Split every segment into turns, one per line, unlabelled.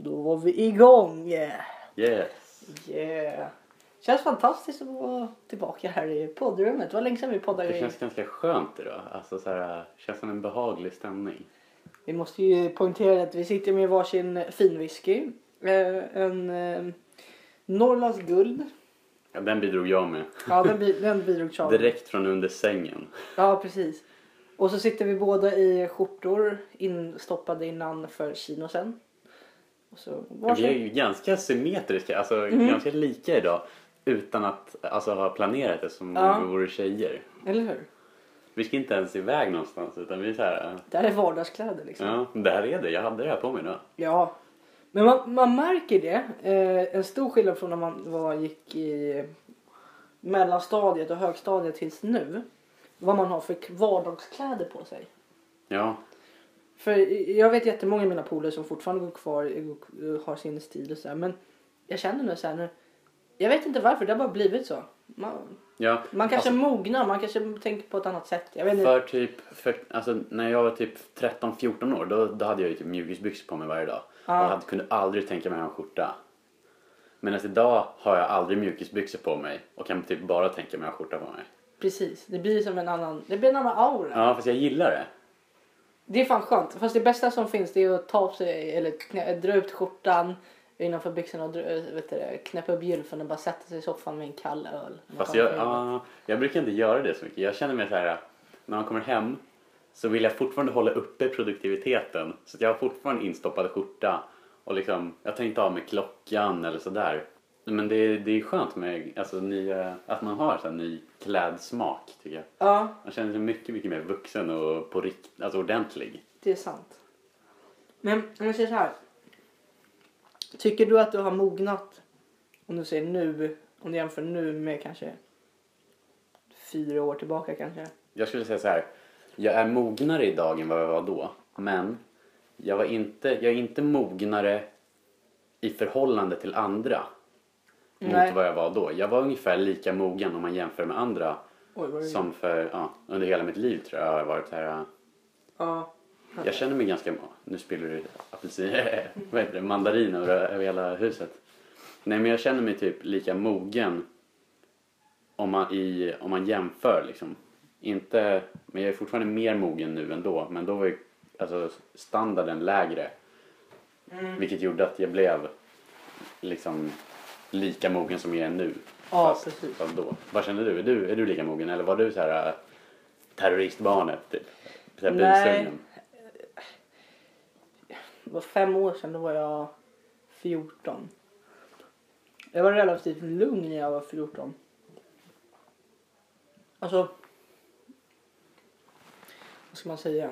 Då var vi igång! Yeah!
Yes.
yeah. Känns fantastiskt att vara tillbaka här i poddrummet. Det var länge sedan vi poddade.
Det känns ganska skönt idag. Alltså så här, känns som en behaglig stämning.
Vi måste ju poängtera att vi sitter med varsin finwhisky. Eh, en eh, Norrlands guld.
Ja, den bidrog jag med.
Ja, den, bi- den bidrog Charlie.
Direkt från under sängen.
Ja, precis. Och så sitter vi båda i skjortor instoppade innanför kinosen. Så
Vi är ju ganska symmetriska, alltså
Mm.
ganska lika idag. Utan att alltså, ha planerat det som
Ja.
om vi vore tjejer.
Eller hur?
Vi ska inte ens iväg någonstans utan vi är så här.
Det här är vardagskläder liksom.
Ja, det här är det. Jag hade det här på mig idag.
Ja, men man, man märker det. Eh, en stor skillnad från när man var, gick i mellanstadiet och högstadiet tills nu. Vad man har för vardagskläder på sig.
Ja,
För jag vet jättemånga av mina polare som fortfarande går kvar går- har sin stil och så här, Men jag känner nu så här nu. Jag vet inte varför, det har bara blivit så. Man,
ja.
man kanske
Alltså,
mognar, man kanske tänker på ett annat sätt. Jag vet inte.
För typ, för, alltså, när jag var typ 13-14 år då, då hade jag ju typ mjukisbyxor på mig varje dag.
Ja.
Och hade, kunde aldrig tänka mig att ha en skjorta. Medan idag har jag aldrig mjukisbyxor på mig och kan typ bara tänka mig att ha skjorta på mig.
Precis, det blir som en annan, det blir en annan aura.
Ja, fast jag gillar det.
Det är fan skönt. Fast det bästa som finns det är att ta av sig eller knä, dra ut skjortan innanför byxorna och dra, vet det, knäppa upp gylfen och bara sätta sig i soffan med en kall öl.
Fast jag, ja, jag brukar inte göra det så mycket. Jag känner mig så här, när man kommer hem så vill jag fortfarande hålla uppe produktiviteten. Så att jag har fortfarande instoppad skjorta och liksom, jag tar inte av mig klockan eller sådär. Men det, är- det är skönt med alltså, nya, att man har så här, ny klädsmak tycker jag.
Ja,
Man känner sig mycket, mycket mer vuxen och på rikt, alltså ordentlig.
det är sant. Men om jag säger så här. Tycker du att du har mognat? Om du säger nu, om du jämför nu med kanske fyra år tillbaka kanske.
Jag skulle säga så här. Jag är mognare idag än vad jag var då. Men jag, var inte, jag är inte mognare i förhållande till andra.
Nej.
Mot vad jag var då. Jag var ungefär lika mogen om man jämför med andra.
Oj?
Som för, ja, under hela mitt liv tror jag har varit här.
Ja.
Jag känner mig ganska, nu spiller det apelsin, vad heter det, mandarin över, över hela huset. Nej men jag känner mig typ lika mogen om man, i, om man jämför liksom. Inte, men jag är fortfarande mer mogen nu än då. Men då var ju alltså, standarden lägre. Vilket gjorde att jag blev liksom lika mogen som jag är nu.
Ja,
fast,
precis.
fast då. Vad känner du? Är, du? är du lika mogen eller var du så här äh, terroristbarnet typ? Så här
Nej. Det var fem år sedan, då var jag 14. Jag var relativt lugn när jag var 14. Alltså, vad ska man säga?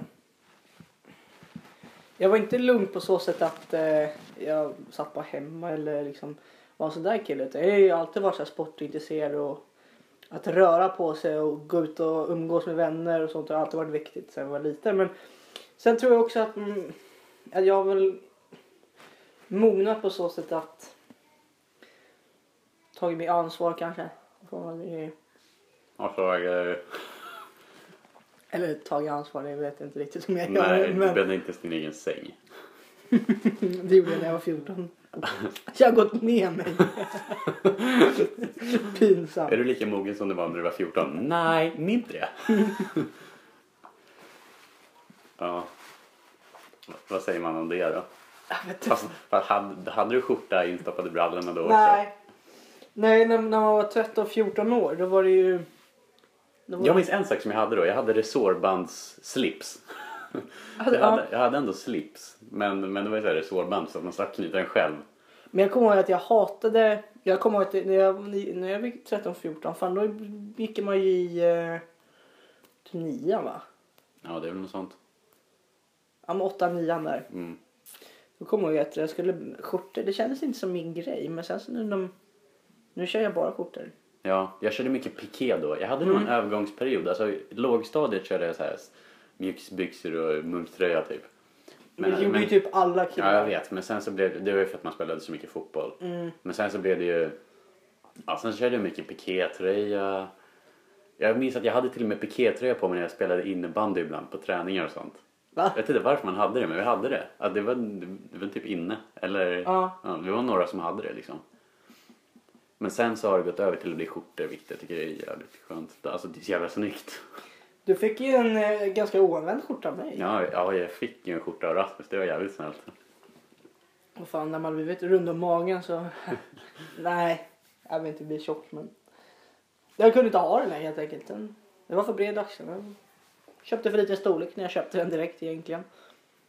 Jag var inte lugn på så sätt att eh, jag satt bara hemma eller liksom var en sån där kille. Jag har ju alltid varit så här sportintresserad och att röra på sig och gå ut och umgås med vänner och sånt har alltid varit viktigt sen jag var liten. Men sen tror jag också att, mm, att jag har väl mognat på så sätt att tagit mig ansvar kanske. Får man ju-
Och så, eh,
Eller tagit ansvar, det vet jag inte riktigt om jag
nej,
gör.
du
Men
bäddade inte din egen säng.
det gjorde jag när jag var 14. Jag har gått med mig. Pinsamt.
Är du lika mogen som du var när du var 14? Nej, mindre ja. Vad säger man om det då? Fast, fast hade, hade du skjorta instoppad i brallorna då också?
Nej. Nej, när, när man var 13-14 år då var det ju... Då var
Jag minns en sak som jag hade då. Jag hade resårbandsslips.
Hade-
Jag hade, jag hade ändå slips. Men, men det var ju så här resårband så att man slapp knyta den själv.
Men jag kommer ihåg att jag hatade... Jag kommer ihåg att när jag, när jag var 13-14, fan då gick man ju i... Eh, till nian va?
Ja, det är väl något sånt.
Ja men 8-9 där.
Mm.
Då kommer jag ihåg att jag skulle skjortor, det kändes inte som min grej. Men sen så nu, de, nu kör jag bara skjortor.
Ja, jag körde mycket piké då. Jag hade nog
Mm.
en övergångsperiod. Alltså, lågstadiet körde jag så här mjukisbyxor och munktröja typ.
Men, det gjorde ju typ alla killar.
Ja, jag vet. Men sen så blev det, det var ju för att man spelade så mycket fotboll.
Mm.
Men sen så blev det ju, ja sen så körde jag mycket pikétröja. Jag minns att jag hade till och med pikétröja på mig när jag spelade innebandy ibland på träningar och sånt.
Va?
Jag vet inte varför man hade det men vi hade det. Att det, var, det var typ inne. Eller
Ja.
ja, vi var några som hade det liksom. Men sen så har det gått över till att bli skjortor vilket jag tycker är jävligt skönt. Alltså det är så jävla snyggt.
Du fick ju en eh, ganska oanvänd skjorta av mig.
Ja, ja jag fick ju en skjorta av Rasmus. Det var jävligt snällt.
Och fan när man blivit rund om magen så... Nej, jag vill inte bli tjock men... Jag kunde inte ha den här helt enkelt. Den... Det var för bred axel. Jag köpte för liten storlek när jag köpte den direkt egentligen.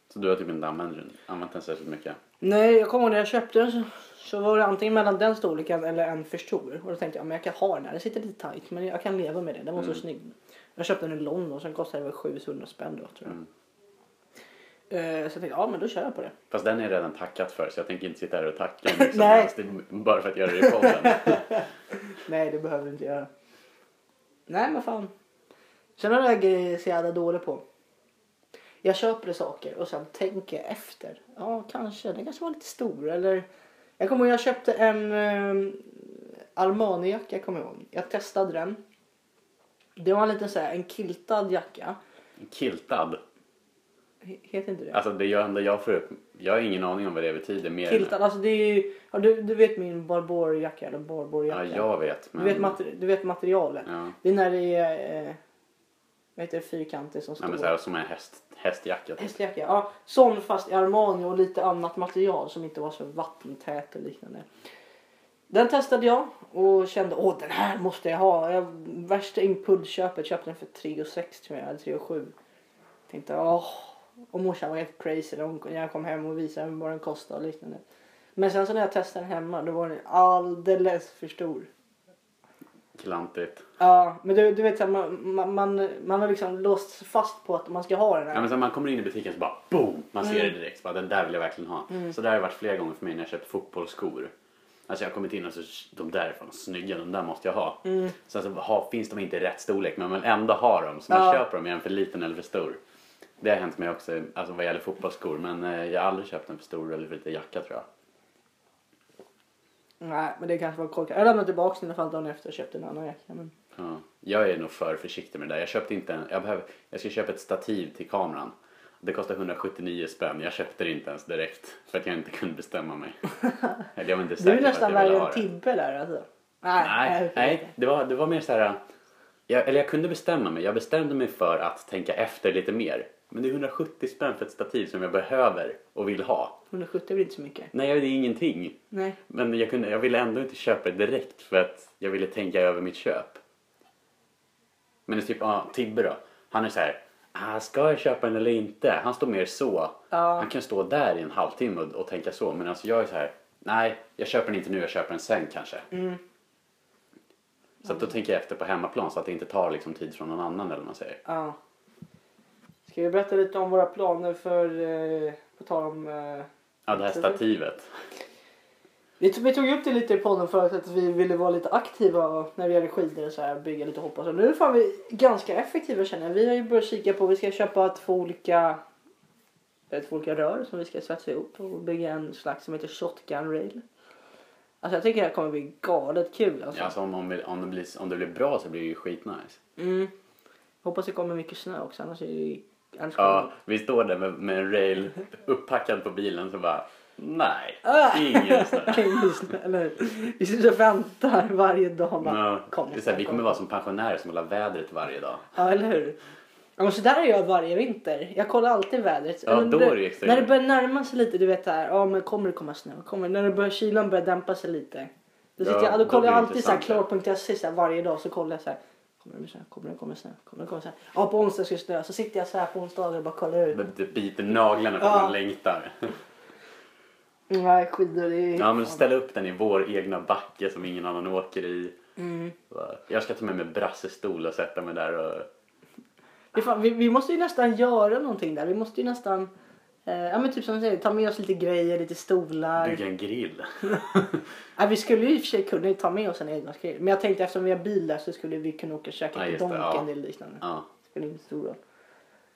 Så du har typ inte använt den, använt den särskilt mycket?
Nej, jag kommer ihåg när jag köpte den så, så var det antingen mellan den storleken eller en för stor. Och då tänkte jag, men jag kan ha den här. Den sitter lite tight men jag kan leva med det. Den var så snygg. Jag köpte den i London sen kostade väl 700 spänn då tror jag.
Mm.
Eh, så jag tänkte, ja men då kör jag på det.
Fast den är redan tackat för så jag tänker inte sitta här och tacka om liksom,
Nej.
helst. Det är bara för att göra det i podden.
Nej, det behöver du inte göra. Nej, men fan. Sen har jag grejer så jävla dålig på. Jag köper saker och sen tänker jag efter. Ja, kanske. Den kanske var lite stor. Eller... Jag kommer ihåg jag köpte en um, Armani-jacka. kommer Jag, ihåg. jag testade den. Det var en liten så här, en kiltad jacka.
Kiltad.
He- Heter inte det?
Alltså det gör enda jag får upp. Jag har ingen aning om vad det betyder mer än...
Kiltad, alltså det är ju... Ja, du, du vet min Barbour-jacka eller Barbour-jacka.
Ja, jag vet.
du,
Men...
vet mater, du vet materialet.
Ja.
Det är när det är eh, vad heter det, fyrkantigt som
Ja,
står.
men så här, som en häst, hästjacka. Typ.
Hästjacka. Ja, sån fast i Armani och lite annat material som inte var så vattentät och liknande. Den testade jag och kände åh den här måste jag ha. Jag, värsta impulsköpet köpte den för 3 och 6 tror jag, eller 3 och 7. Tänkte åh. Och morsan var helt crazy när hon- när jag kom hem och visade vad den kostade och liknande. Men sen så när jag testade den hemma då var den alldeles för stor.
Klantigt.
Ja, men du, du vet så här, man, man, man, man har liksom låst fast på att man ska ha den här.
Ja, men sen man kommer in i butiken så bara boom! Man ser
Mm.
det direkt. Så bara, den där vill jag verkligen ha. Så där har det varit flera gånger för mig när jag köpt fotbollsskor. Alltså jag har kommit in och så de där är fan snygga, de där måste jag ha.
Mm.
Sen så ha, finns de inte i rätt storlek men man ändå har dem. Så man
Ja.
köper dem, är den för liten eller för stor? Det har hänt mig också alltså vad gäller fotbollsskor men eh, jag har aldrig köpt en för stor eller för liten jacka tror jag.
Nej, men det kanske var korkat. Jag lämnade tillbaka den i alla fall dagen efter och köpte en annan jacka. Men...
Ja. Jag är nog för försiktig med det där. Jag köpte inte en, jag, behöver, jag ska köpa ett stativ till kameran. Det kostar 179 spänn. Jag köpte det inte ens direkt för att jag inte kunde bestämma mig. Eller jag var inte
Du
säker
är
på att
nästan värre än. Tibbe där alltså. Nej,
Nej, nej det, var, det var mer så här. Jag, eller jag kunde bestämma mig. Jag bestämde mig för att tänka efter lite mer. Men det är 170 spänn för ett stativ som jag behöver och vill ha.
170 blir inte så mycket.
Nej, det är ingenting.
Nej.
Men jag, kunde, jag ville ändå inte köpa det direkt för att jag ville tänka över mitt köp. Men det är typ, ja, Tibbe då. Han är så här, ah, ska jag köpa den eller inte? Han står mer så.
Ja.
Han kan stå där i en halvtimme och, och tänka så. Men alltså jag är så här, nej, jag köper den inte nu, jag köper den sen kanske.
Mm.
Så att då tänker jag efter på hemmaplan så att det inte tar liksom tid från någon annan eller vad man säger.
Ja. Ska vi berätta lite om våra planer för, eh, på tal om... Eh,
Ja, det här stativet.
vi, tog, vi tog upp det lite i podden förut att vi ville vara lite aktiva när vi gör skidor och så här, bygga lite hopp och så. Nu är fan vi ganska effektiva känner jag. Vi har ju börjat kika på, vi ska köpa två olika, två olika rör som vi ska svetsa ihop och bygga en slags som heter shotgun rail. Alltså jag tycker det här kommer bli galet kul alltså.
Ja, alltså om, om, om, det blir, om det blir bra så blir det ju skitnice.
Mm. Hoppas det kommer mycket snö också annars är det ju... Annars
Ja, vi står där med, med en rail upppackad på bilen så bara nej,
Ah!
ingen snö.
Eller? Vi sitter och väntar varje dag. Bara,
Ja,
kom,
det är så här, vi kommer vara som pensionärer som kollar vädret varje dag.
Ja, eller hur? Men så där är jag varje vinter. Jag kollar alltid vädret.
Ja,
Eller
då
när-
är det extremt.
När det börjar närma sig lite, du vet det här, ja men kommer det komma snö? Kommer, när det börjar, kylan börjar dämpa sig lite. Då, sitter
Ja,
jag, då
då
kollar
blir
jag alltid så här, klar.se varje dag så kollar jag så här. Kommer det snö? Kommer det komma snö? Kommer det komma snö? Ja på onsdag ska det snö. Så sitter jag så här på onsdagar och bara kollar ut.
Det, det biter naglarna för
Ja.
man längtar.
Nej skidor det är...
Ja men ställa upp den i vår egna backe som ingen annan åker i.
Mm.
Jag ska ta med mig brassestol och sätta mig där och...
Fan, vi, vi måste ju nästan göra någonting där. Vi måste ju nästan, ja men typ som du säger, ta med oss lite grejer, lite stolar.
bygga en grill.
Ja, vi skulle ju i och för sig kunna ta med oss en egen grill. Men jag tänkte eftersom vi har bil där så skulle vi kunna åka och käka
Ja,
på Donken
ja.
eller liknande.
Ja.
Det spelar ingen stor roll.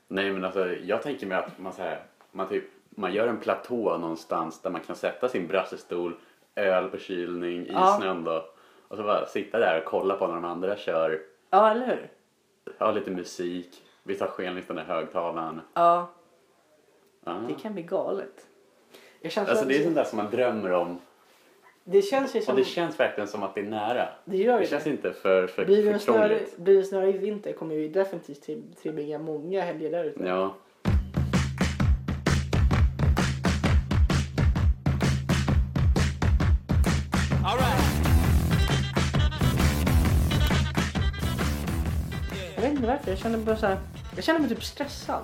Nej men alltså jag tänker mig att man så här, man typ, man gör en platå någonstans där man kan sätta sin brassestol, öl på kylning i
Ja.
snön då. Och så bara sitta där och kolla på när de andra kör,
Ja, eller hur?
ha lite musik, vi tar skenlistan i högtalaren.
Ja.
Ah.
Det kan bli galet. Jag känns
Alltså det är sånt där som man drömmer om.
det känns ju som...
Och det känns verkligen som att det är nära.
det gör
Det
ju
känns
det.
inte för, för,
Blir det,
för krångligt.
blir det snöre i vinter kommer ju definitivt till- tillbringa många helger där ute.
Ja.
Jag vet inte varför, jag känner bara så här, Jag känner mig typ stressad.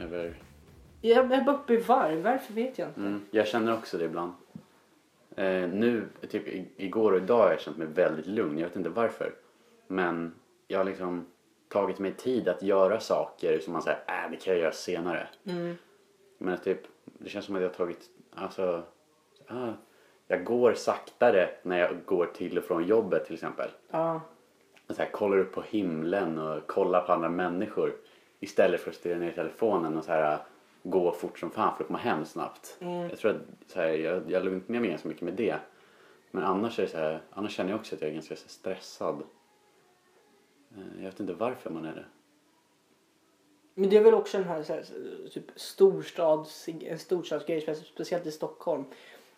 Över...
Jag är bara uppe i varv, varför vet jag inte.
Mm, jag känner också det ibland. Eh, nu, typ igår och idag har jag känt mig väldigt lugn. Jag vet inte varför. Men jag har liksom tagit mig tid att göra saker som man säger, äh, det kan jag göra senare.
Mm.
Men typ, det känns som att jag har tagit, alltså, ah, jag går saktare när jag går till och från jobbet till exempel.
Ja.
så här, kollar upp på himlen och kollar på andra människor istället för att stirra ner i telefonen och så här, gå fort som fan för att komma hem snabbt.
Mm.
Jag tror att så här, jag, jag lugnar mig med ganska mycket med det. Men annars, är så här, annars känner jag också att jag är ganska stressad. Eh, Jag vet inte varför man är det.
Men det är väl också den här, så här typ storstads, en storstadsgrej, spe- speciellt i Stockholm.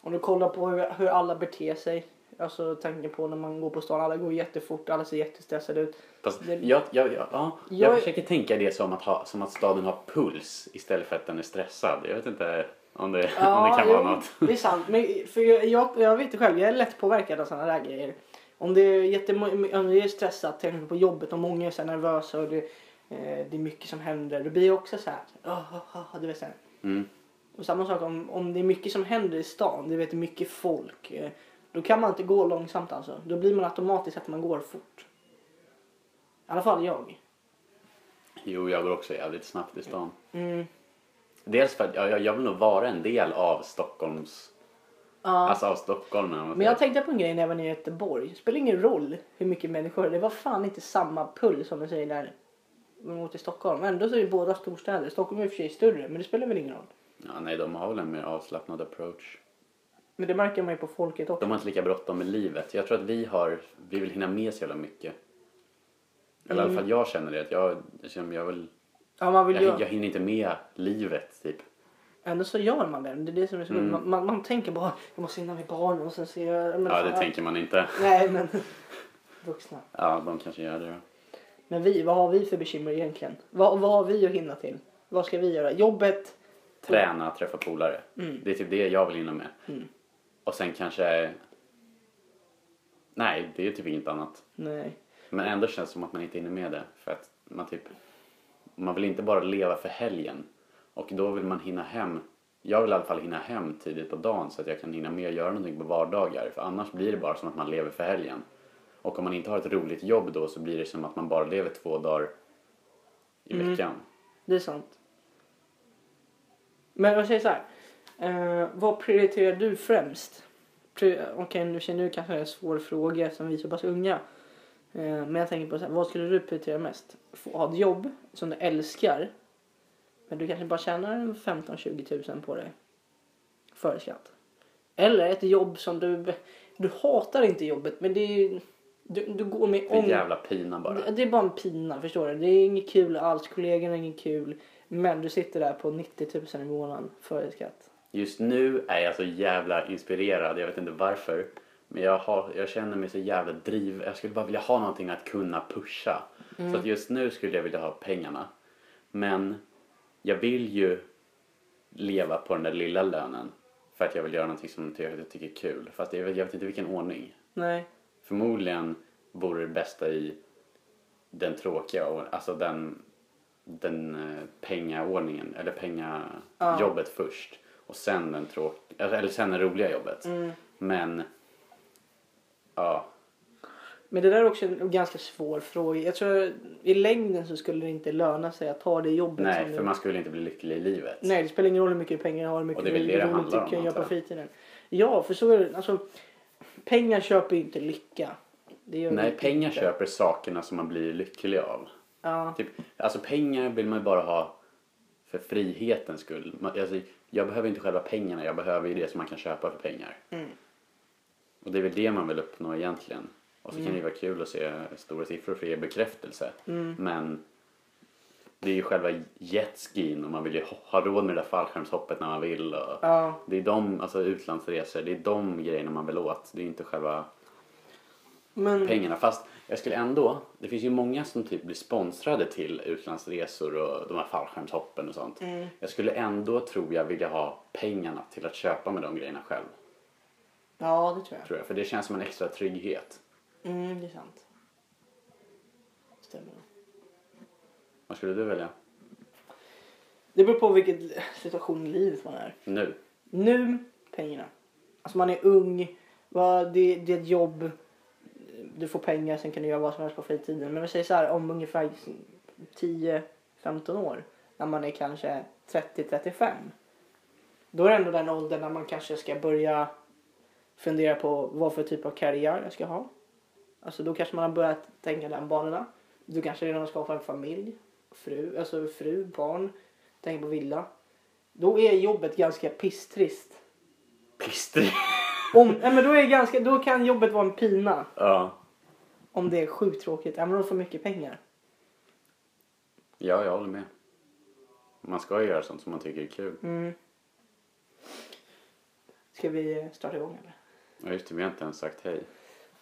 Om du kollar på hur, hur alla beter sig. Alltså tanken på när man går på stan, alla går jättefort, alla ser jättestressade ut.
Fast
Det-
jag, jag, jag, ja, jag,
Jag-
försöker tänka det som att, ha, som att staden har puls istället för att den är stressad. Jag vet inte om det, om det kan vara
jo,
något.
Det är sant. Men för jag, jag, jag vet det själv, jag är lätt påverkad av sådana där grejer. Om det är, om det är stressat, till exempel på jobbet och många är så nervösa och det, eh, det är mycket som händer. Då blir jag också så här, oh, oh, oh, du vet så här.
Mm.
Och samma sak om, om det är mycket som händer i stan, du vet mycket folk. Eh, då kan man inte gå långsamt alltså. Då blir man automatiskt att man går fort. I alla fall jag.
Jo, jag går också jävligt snabbt i stan.
Mm.
Dels för att jag, jag- vill nog vara en del av Stockholms...
Ja.
Alltså av Stockholm.
Men jag tänkte på en grej när jag var nere i Göteborg. Det spelar ingen roll hur mycket människor det var fan inte samma puls som de säger där mot i Stockholm. Ändå så är det båda storstäder. Stockholm är i och för sig större men det spelar väl ingen roll.
Ja, nej, de har väl en mer avslappnad approach.
Men det märker man ju på folket också.
De har inte lika bråttom med livet. Jag tror att vi har... Vi vill hinna med så jävla mycket. Eller i alla
Mm.
fall jag känner det. Jag, jag, känner- jag, vill,
Ja, man vill
jag,
ju...
jag hinner inte med livet, typ.
Ändå så gör man det. Det är det som är så
Mm.
man, man, man tänker bara jag måste hinna med barnen och sen ser jag... Men
Ja, det
fan,
tänker man inte.
Nej men vuxna.
Ja, de kanske gör det då.
Men vi, vad har vi för bekymmer egentligen? Vad, vad har vi att hinna till? Vad ska vi göra? Jobbet?
Träna, träffa polare.
Mm.
Det är typ det jag vill hinna med.
Mm.
Och sen kanske... Nej, det är typ inget annat.
Nej.
Men ändå känns det som att man inte hinner med det. För att man typ... Man vill inte bara leva för helgen. Och då vill man hinna hem. Jag vill i alla fall hinna hem tidigt på dagen så att jag kan hinna med att göra någonting på vardagar. För annars blir det bara som att man lever för helgen. Och om man inte har ett roligt jobb då så blir det som att man bara lever två dagar i
Mm.
veckan.
Det är sant. Men jag säger så här. Eh, vad prioriterar du främst? Okej, nu känner du kanske det är en svår fråga som vi är så pass unga. Eh, men jag tänker på så här, vad skulle du prioritera mest? Få ha ett jobb som du älskar. Men du kanske bara tjänar 15-20 tusen på det. Före skatt. Eller ett jobb som du... Du hatar inte jobbet men det är... Du, du går med
För
ång-
jävla pina bara.
det, det är bara en pina, förstår du? Det är inget kul alls, kollegorna är inget kul. Men du sitter där på 90 000 i månaden före skatt.
Just nu är jag så jävla inspirerad, jag vet inte varför. Men jag, har, jag känner mig så jävla driv. Jag skulle bara vilja ha någonting att kunna pusha. Så att just nu skulle jag vilja ha pengarna. Men jag vill ju leva på den där lilla lönen. För att jag vill göra någonting som jag tycker är kul. Fast jag vet, jag vet inte vilken ordning.
Nej.
Förmodligen vore det bästa i den tråkiga, alltså den, den eh, pengaordningen, eller pengajobbet först. Och sen den tråk, eller sen det roliga jobbet.
Mm.
Men, ja,
Men det där är också en ganska svår fråga. Jag tror i längden så skulle det inte löna sig att ta det jobbet.
nej för
du...
man skulle inte bli lycklig i livet.
Nej, det spelar ingen roll hur mycket pengar jag har, hur mycket
Och det det
roligt
om,
kan göra på
jag.
fritiden. Ja, för så är det. Alltså, pengar köper ju inte lycka.
Nej, pengar
inte.
köper sakerna som man blir lycklig av.
Ja.
Typ, alltså pengar vill man ju bara ha för frihetens skull. Man, alltså, jag behöver inte själva pengarna, jag behöver ju det som man kan köpa för pengar.
Mm.
Och det är väl det man vill uppnå egentligen. Och så kan det ju vara kul att se stora siffror för ge bekräftelse.
Mm.
Men det är ju själva jetskien och man vill ju ha- ha råd med det där fallskärmshoppet när man vill. Och
Ja.
Det är de, alltså utlandsresor, det är de grejerna man vill åt. Det är inte själva
Men
pengarna. Fast jag skulle ändå, det finns ju många som typ blir sponsrade till utlandsresor och de här fallskärmshoppen och sånt.
Mm.
Jag skulle ändå, tror jag, vilja ha pengarna till att köpa med de grejerna själv.
ja, det tror jag.
Tror jag. För det känns som en extra trygghet.
Mm, det är sant. Stämmer.
Vad skulle du välja?
Det beror på vilken situation i livet man är.
Nu?
Nu, pengarna. Alltså man är ung, det är ett jobb, du får pengar, sen kan du göra vad som helst på fritiden. Men vi säger så här, om ungefär 10-15 år, när man är kanske 30-35. Då är det ändå den åldern när man kanske ska börja fundera på vad för typ av karriär jag ska ha. Alltså då kanske man har börjat tänka den banorna. Du kanske redan har skapat en familj, fru, alltså fru, barn, tänker på villa. Då är jobbet ganska pisstrist.
Pister.
Om, nej, men då, är ganska, då kan jobbet vara en pina.
ja.
Om det är sjukt tråkigt. Även om de får mycket pengar.
ja, jag håller med. Man ska ju göra sånt som man tycker är kul.
Mm. Ska vi starta igång eller?
Ja, just det, vi har inte ens sagt hej.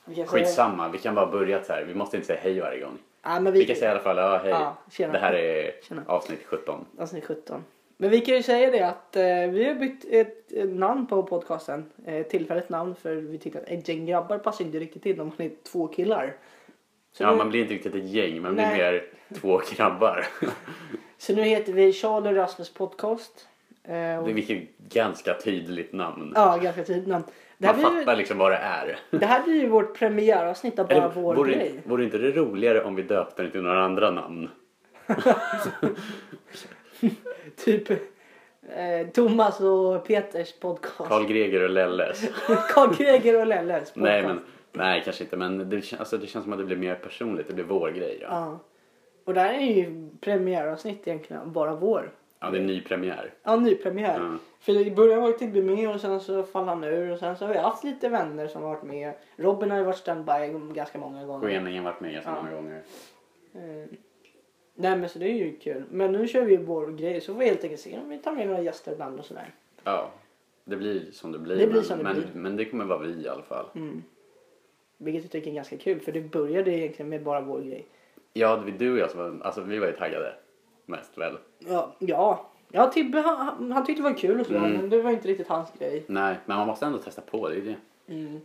Vi kan säga-
Skitsamma, vi kan bara börja så här. Vi måste inte säga hej varje gång.
Ja, men vi,
Vi kan säga i alla fall, ja hej.
Ja, tjena.
Det här är
Tjena.
avsnitt 17.
Avsnitt 17. Men vi kan ju säga det att eh, vi har bytt ett, ett namn på podcasten. Eh, ett tillfälligt namn för vi tyckte att ett gäng grabbar passar inte riktigt in om man är två killar. Så,
Ja,
nu,
man blir inte riktigt ett gäng, man blir
Nej.
mer två grabbar.
så nu heter vi Charlie och Rasmus podcast. Eh, och,
Det är vilket ganska tydligt namn.
Ja, ganska tydligt namn. Det här,
Man
blir,
fattar liksom vad det är.
det här blir ju vårt premiäravsnitt av bara
Eller,
vår
vore,
grej.
vore inte det roligare om vi döpte den till några andra namn?
Typ eh, Thomas och Peters podcast.
Karl Greger och Lelles.
Karl Greger och Lelles podcast.
nej, men, nej, kanske inte. Men det, kän- alltså, det känns som att det blir mer personligt. Det blir vår grej. Ja,
Ja. Och det här är ju premiäravsnitt egentligen, bara vår.
ja det är ny premiär.
Ja, nypremiär.
Ja.
För i början var det Tibbe med och sen så faller han ur och sen så har vi haft lite vänner som har varit med. Robin har ju varit standby ganska många gånger.
Skeningen varit med ganska
Ja.
många gånger.
Eh, nej men så det är ju kul. Men nu kör vi vår grej så får vi helt enkelt se om vi tar med några gäster ibland och sådär.
Ja, det blir som det blir.
Det blir
men,
som det
men,
blir.
men det kommer vara vi i alla fall.
Mm. Vilket jag tycker är ganska kul för det började egentligen med bara vår grej.
Ja, det var du och jag som var, alltså vi var ju taggade. Mest väl.
Ja, ja. Ja, Tibbe han, han, tyckte det var kul och så
Mm.
men det var inte riktigt hans grej.
Nej, men man måste ändå testa på. Det är det.
Mm.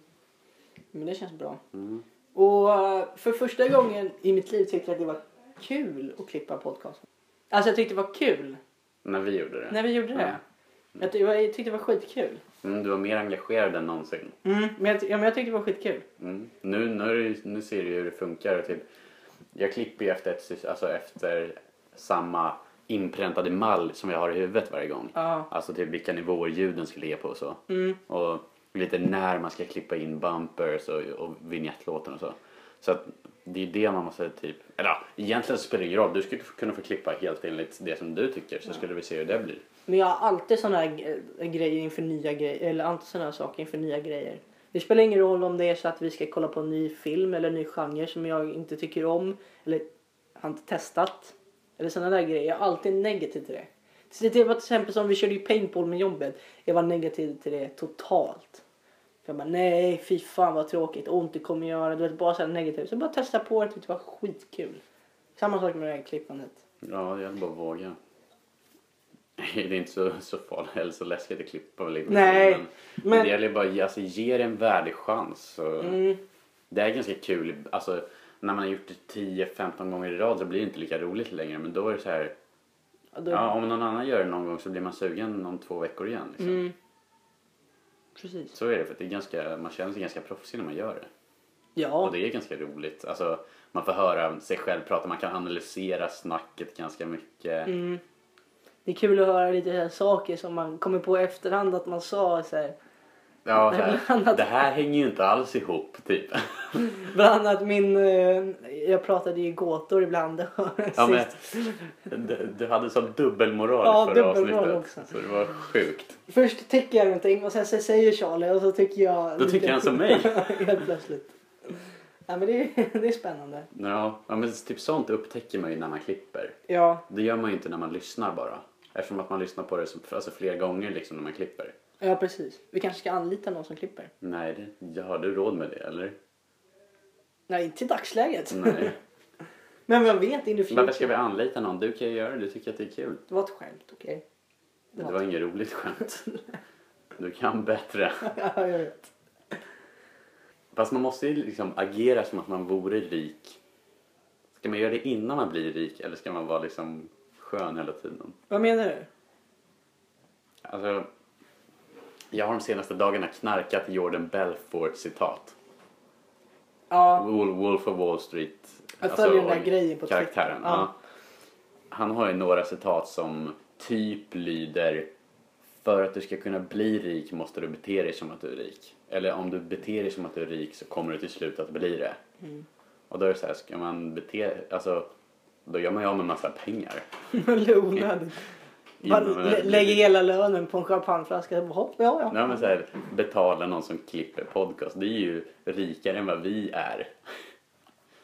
Men det känns bra.
Mm.
Och eh, för första gången i mitt liv tyckte jag att det var kul att klippa podcast. Alltså jag tyckte det var kul
När vi gjorde det.
när vi gjorde det. Jag, ty- jag tyckte det var skitkul.
Mm, du var mer engagerad än någonsin.
Mm. Men, jag, ty- ja, men jag tyckte det var skitkul.
Mm. Nu, nu, är det- nu ser du hur det funkar. Typ, jag klipper ju efter, ett, sys- alltså efter samma inpräntade mall som jag har i huvudet varje gång.
Ja.
Alltså typ vilka nivåer ljuden ska ligga på och så.
Mm.
Och lite när man ska klippa in bumpers och, och vignettlåten och så. Så att det är det man måste typ, eller ja, egentligen så spelar det ingen roll. Du skulle kunna få klippa helt enligt det som du tycker så skulle vi se hur det blir.
Men jag har alltid såna här g- grejer inför nya grejer. Eller alltid såna här saker inför nya grejer. Det spelar ingen roll om det är så att vi ska kolla på en ny film eller en ny genre som jag inte tycker om. Eller har inte testat. Eller såna där grejer. Jag är alltid negativ till det. Det var till exempel som vi körde ju paintball med jobbet. Jag var negativ till det totalt. För jag bara nej fy fan vad tråkigt. Ont det kommer göra. Du vet bara såhär negativt. Så jag bara testa på det. Det var skitkul. Samma sak med det här klippandet.
Ja, jag bara våga. Det är inte så, så farligt eller så läskigt att klippa väl inte.
Nej,
Men,
men-
men det gäller bara att alltså, ge det en värdig chans.
Mm.
Det är ganska kul. Alltså, när man har gjort det 10-15 gånger i rad så blir det inte lika roligt längre. Men då är det så här.
Ja, då-
Ja, om någon annan gör det någon gång så blir man sugen om två veckor igen. Liksom.
Mm. Precis.
Så är det för det är ganska, man känner sig ganska proffsig när man gör det.
Ja.
Och det är ganska roligt. Alltså, man får höra sig själv prata, man kan analysera snacket ganska mycket.
Mm. Det är kul att höra lite saker som man kommer på i efterhand att man sa. Så här.
Ja, här,
annat-
det här hänger ju inte alls ihop typ.
Bland annat min... eh, Jag pratade ju gåtor ibland.
Ja, men, du, hade sån dubbelmoral
Ja,
förra
dubbelmoral
avsnittet.
också.
Så det var sjukt.
Först tycker jag någonting och sen säger Charlie och så tycker jag...
Då tycker han som mig.
Helt plötsligt. Ja, men det, är, det är spännande.
Ja, ja, men typ sånt upptäcker man ju när man klipper.
Ja,
Det gör man ju inte när man lyssnar bara. Eftersom att man lyssnar på det så, alltså flera gånger liksom när man klipper.
Ja precis. Vi kanske ska anlita någon som klipper.
Nej, det, har du råd med det eller?
Nej, inte i dagsläget.
Nej.
Men vem vet, in the future.
Varför ska vi anlita någon? Du kan ju göra det, du tycker att det är kul.
Det var ett skämt, okej?
Det var inget roligt skämt. Du kan bättre.
ja, jag vet.
Fast man måste ju liksom agera som att man vore rik. Ska man göra det innan man blir rik eller ska man vara liksom skön hela tiden?
Vad menar du?
Alltså, jag har de senaste dagarna knarkat Jordan Belfort citat.
Ja,
Wolf, of Wall Street.
Jag följer den där grejen på
Karaktären. Ja.
Ja.
Han har ju några citat som typ lyder För att du ska kunna bli rik måste du bete dig som att du är rik. Eller om du beter dig som att du är rik så kommer du till slut att bli det.
Mm.
Och då är det så här, ska man bete, alltså då gör man ju av med massa pengar.
Eller onödigt. Bara
man
lägger hela lönen på en champagneflaska. Hopp, ja, ja.
Nej men så här, betala någon som klipper podcast, det är ju rikare än vad vi är.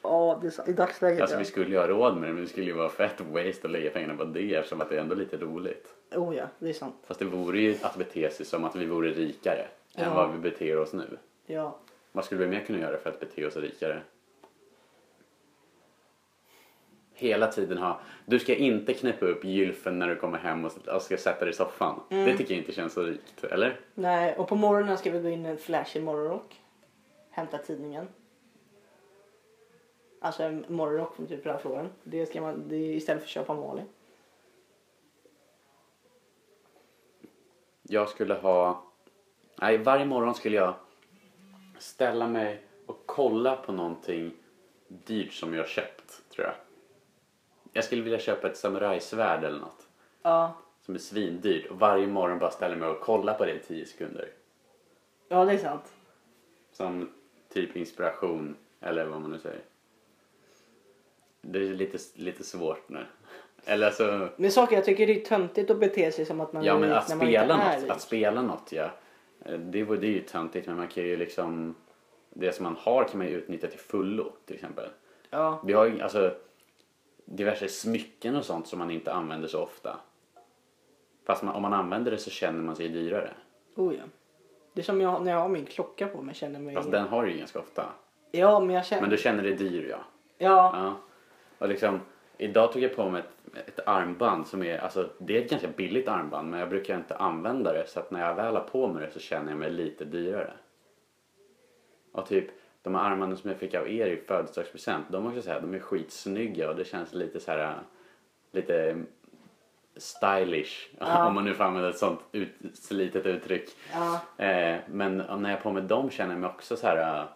Ja, det är så. I dagsläget
Alltså
ja.
vi skulle ju ha råd med det men det skulle ju vara fett waste att lägga pengarna på det eftersom att det är ändå lite roligt.
Oh ja, det är sant.
Fast det vore ju att bete sig som att vi vore rikare än
Ja.
vad vi beter oss nu.
Ja.
Vad skulle vi mer kunna göra för att bete oss rikare? Hela tiden ha, du ska inte knäppa upp gylfen när du kommer hem och ska sätta dig i soffan.
Mm.
Det tycker jag inte känns så rikt, eller?
Nej, och på morgonen ska vi gå in i en flashig morgonrock. Hämta tidningen. Alltså en morgonrock från typ Ralph. Det ska man, det är istället för att köpa vanlig.
Jag skulle ha, nej varje morgon skulle jag ställa mig och kolla på någonting dyrt som jag köpt, tror jag. Jag skulle vilja köpa ett samurajsvärd eller något.
Ja,
som är svindyrt och varje morgon bara ställer mig och kollar på det i 10 sekunder.
ja det är sant.
Som typ inspiration eller vad man nu säger. Det är lite, lite svårt nu. Eller alltså,
Men saker jag tycker det är töntigt att bete sig som att man
ja
är
men
rik
att
när man
spela
inte är
något,
rik.
att spela något ja. Eh, Det, var- det är ju töntigt men man kan ju liksom, det som man har kan man ju utnyttja till fullo till exempel.
Ja,
Vi har ju alltså diverse smycken och sånt som man inte använder så ofta. Fast man, om man använder det så känner man sig dyrare.
oh ja. Det är som jag, när jag har min klocka på mig känner mig...
Fast den har du ju ganska ofta.
Ja, men jag känner...
Men du känner dig dyr ja.
Ja,
Ja. Och liksom, idag tog jag på mig ett, ett armband som är, alltså det är ett ganska billigt armband men jag brukar inte använda det så att när jag väl har på mig det så känner jag mig lite dyrare. Och typ de här armbanden som jag fick av er i födelsedagspresent, de måste jag säga, de är skitsnygga och det känns lite så här, lite stylish
Ja.
om man nu får använda ett sånt ut, slitet uttryck.
ja.
Eh, men när jag har på mig dem känner jag mig också så här.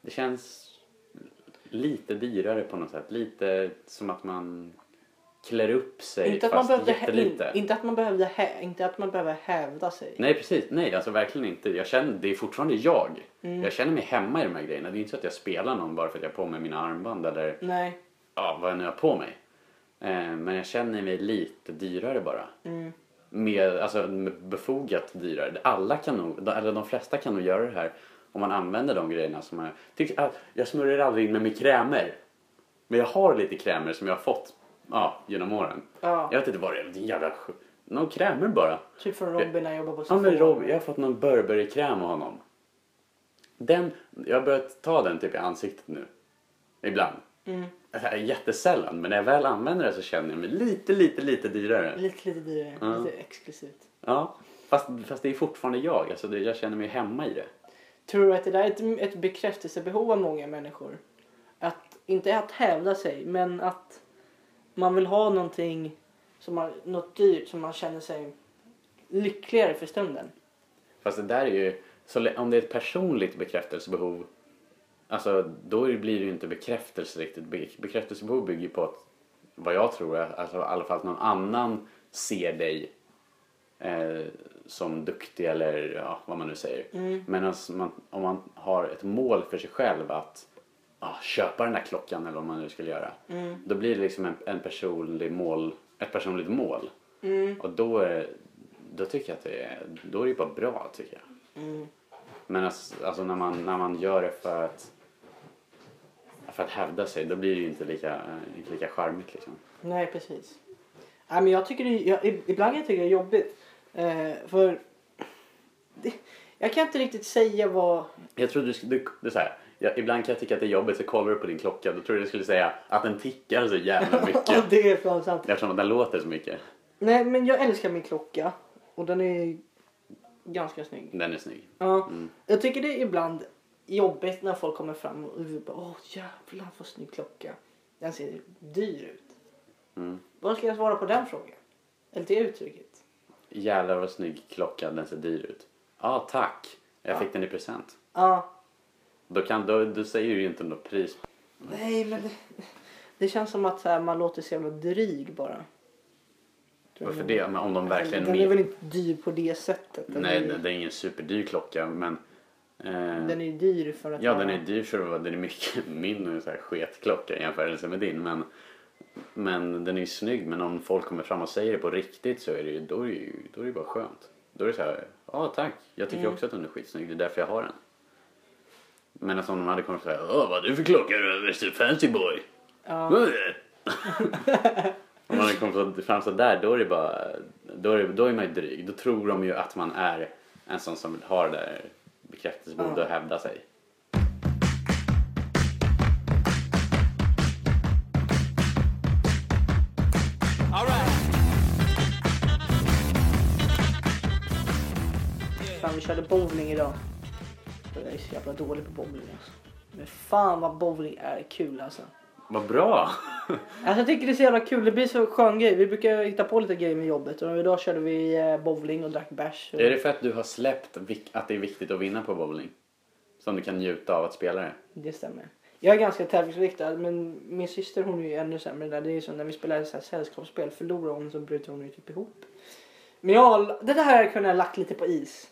Det känns lite dyrare på något sätt. Lite som att man klär upp sig
Inte att, man
fast
behövde, hä-
jättelite.
in, inte, att man behövde inte att man behöver hävda sig.
Nej precis, nej alltså verkligen inte. Jag känner, det är fortfarande jag.
Mm.
Jag känner mig hemma i de här grejerna. Det är inte så att jag spelar någon bara för att jag har på mig mina armband eller
Nej.
ja, vad jag nu har på mig. Eh, men jag känner mig lite dyrare bara.
Mm.
Med, alltså med befogat dyrare. Alla kan nog, eller de flesta kan nog göra det här om man använder de grejerna som man... Tyck, ah, jag smörjer aldrig in mig med krämer. Men jag har lite krämer som jag har fått ja, genom åren.
Ja.
Jag vet inte vad det är, är jävla... Någon krämer bara.
Typ från Robin när jag jobbade på
Ja men
Sephora.
Rob, jag har fått någon Burberry-kräm av honom. Den, jag har börjat ta den typ i ansiktet nu. Ibland.
Mm.
Alltså, Jättesällan, men när jag väl använder det så känner jag mig lite, lite, lite dyrare.
Lite, lite dyrare.
Ja.
Lite exklusivt.
Ja, fast, fast det är fortfarande jag. Alltså, det, jag känner mig hemma i det.
Tror du att det där är ett, ett bekräftelsebehov av många människor? Att, inte att hävda sig, men att man vill ha någonting, som man, något dyrt som man känner sig lyckligare för stunden.
Fast det där är ju, om det är ett personligt bekräftelsebehov, alltså då blir det ju inte bekräftelse riktigt. Be, bekräftelsebehov bygger ju på att, vad jag tror, är, alltså, i alla fall att någon annan ser dig eh, som duktig eller ja, vad man nu säger.
Mm.
Men man, om man har ett mål för sig själv att ja, köpa den där klockan eller vad man nu skulle göra.
Mm.
Då blir det liksom en, en personlig mål, ett personligt mål.
Mm.
Och då, är, då tycker jag att det är, då är det bara bra tycker jag.
Mm.
Men alltså, alltså när, man, när man gör det för att för att hävda sig, då blir det ju inte lika, inte lika charmigt liksom.
Nej, precis. Nej, men jag tycker det, jag, ibland kan jag tycka det är jobbigt. Eh, för det, jag kan inte riktigt säga vad...
Jag tror du, du, är så här, jag, ibland kan jag tycka att det är jobbigt så kollar du på din klocka. Då tror jag du skulle säga att den tickar så jävla
Ja,
mycket.
det är fan sant.
Eftersom att den låter så mycket.
Nej, men jag älskar min klocka. Och den är ganska snygg.
Den är snygg.
Ja,
Mm.
Jag tycker det är ibland jobbigt när folk kommer fram och bara åh jävlar vad snygg klocka. Den ser dyr ut.
Mm.
Vad ska jag svara på den frågan? Eller det uttrycket?
Jävlar vad snygg klocka, den ser dyr ut. Ja, tack. Jag
Ja.
fick den i present.
Ja,
Då, kan, då, då säger du ju inte något pris.
nej men det, det känns som att så här, man låter så jävla dryg bara. Tror
Varför det? Men om de verkligen...
Den är väl inte dyr på det sättet?
Nej,
är,
det är ingen superdyr klocka men... Eh,
den är ju dyr för att
ja,
vara-
den är dyr för att vara... Den är mycket min så här sketklocka i jämförelse med din. Men, men den är ju snygg. Men om folk kommer fram och säger det på riktigt så är det ju... Då är det ju då är det bara skönt. Då är det så här... Ja, tack. Jag tycker
Mm.
också att den är skitsnygg. Det är därför jag har den. Men alltså om de hade kommit och sagt Åh, vad du för klocka då? Mr Fancy boy?
Ja.
Om man hade kommit fram så där, då är det bara, då är, det, då är man ju dryg. Då tror de ju att man är en sån som har det där bekräftelsebehovet
Ja.
och hävda sig.
Fan, vi körde bowling idag. Jag är så jävla dålig på bowling alltså. Men fan vad bowling är kul alltså.
Vad bra!
Alltså jag tycker det är så jävla kul. Det blir så skön grej. Vi brukar hitta på lite grejer med jobbet. Och idag körde vi eh, bowling och drack bärs.
är det för att du har släppt att det är viktigt att vinna på bowling? Som du kan njuta av att spela det?
Det stämmer. Jag är ganska tävlingsriktad men min syster hon är ju ännu sämre där. Det är ju som när vi spelar så här sällskapsspel. Förlorar hon så bryter hon ju typ ihop. Men jag, det där har jag kunnat lagt lite på is.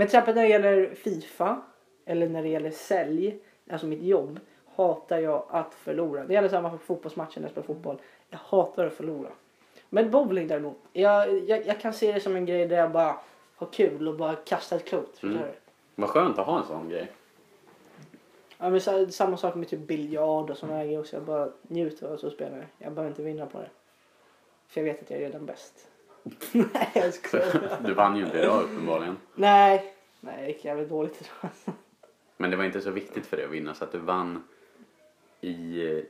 Men till exempel när det gäller Fifa eller när det gäller sälj, alltså mitt jobb, hatar jag att förlora. Det gäller samma för fotbollsmatcher när jag spelar fotboll. Jag hatar att förlora. Men bowling däremot, jag, jag, jag kan se det som en grej där jag bara har kul och bara kastar ett klot.
Mm. Vad skönt att ha en sån grej.
Ja, men så, samma sak med typ biljard och här grejer också. Jag bara njuter av att spela. Jag behöver inte vinna på det. För jag vet att jag är redan bäst. Nej, jag skojar.
Du vann ju inte idag uppenbarligen.
Nej, nej, det gick jävligt dåligt idag.
Men det var inte så viktigt för dig att vinna så att du vann i eh,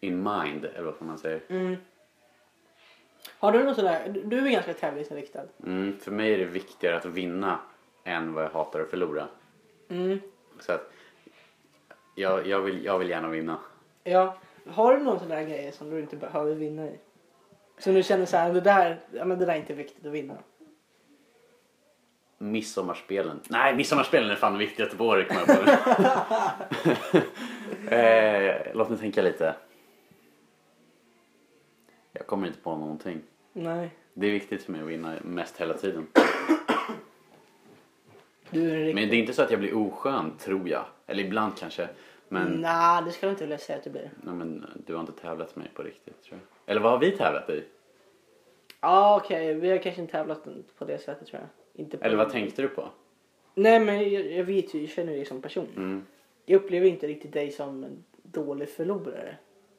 in mind, eller vad man säger.
Mm. Har du någon sån där, du- du är ganska tävlingsinriktad.
Mm, för mig är det viktigare att vinna än vad jag hatar att förlora.
Mm.
Så att jag, jag, vill, jag vill gärna vinna.
Ja. Har du någon sån där grej som du inte behöver vinna i? Som du känner så här, det där, ja, men det där är inte viktigt att vinna.
Midsommarspelen. Nej, midsommarspelen är fan det viktigaste på året kommer jag på. eh, låt mig tänka lite. Jag kommer inte på någonting.
Nej.
Det är viktigt för mig att vinna mest hela tiden.
Du är en riktig...
Men det är inte så att jag blir oskön, tror jag. Eller ibland kanske. Men,
Nej, det ska du inte vilja säga att du blir.
nej, men du har inte tävlat med mig på riktigt, tror jag. Eller vad har vi tävlat i?
Ja, okej. Vi har kanske inte tävlat på det sättet tror jag. Inte på
Eller vad tänkte du på?
Nej, men jag, jag vet ju, jag känner dig som person.
Mm.
Jag upplever inte riktigt dig som en dålig förlorare.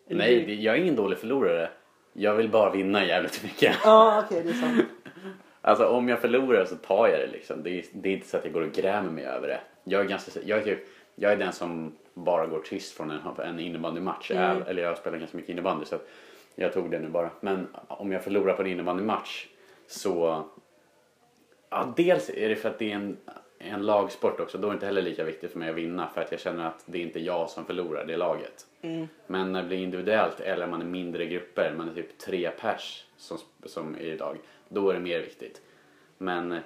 Eller
Nej,
du-
det- jag är ingen dålig förlorare. Jag vill bara vinna jävligt mycket.
Ja, okej, det är sant.
Alltså om jag förlorar så tar jag det liksom. Det är, det är inte så att jag går och grämer mig över det. Jag är, ganska, jag är, typ, jag är den som bara går tyst från en, en innebandymatch.
Mm.
Eller jag spelar ganska mycket innebandy så att jag tog det nu bara. Men om jag förlorar på en innebandymatch så... Ja, dels är det för att det är en, en lagsport också. Då är det inte heller lika viktigt för mig att vinna för att jag känner att det är inte jag som förlorar, det är laget.
Mm.
Men när det blir individuellt eller man är mindre grupper, man är typ tre pers som, som är idag, då är det mer viktigt. Men eh,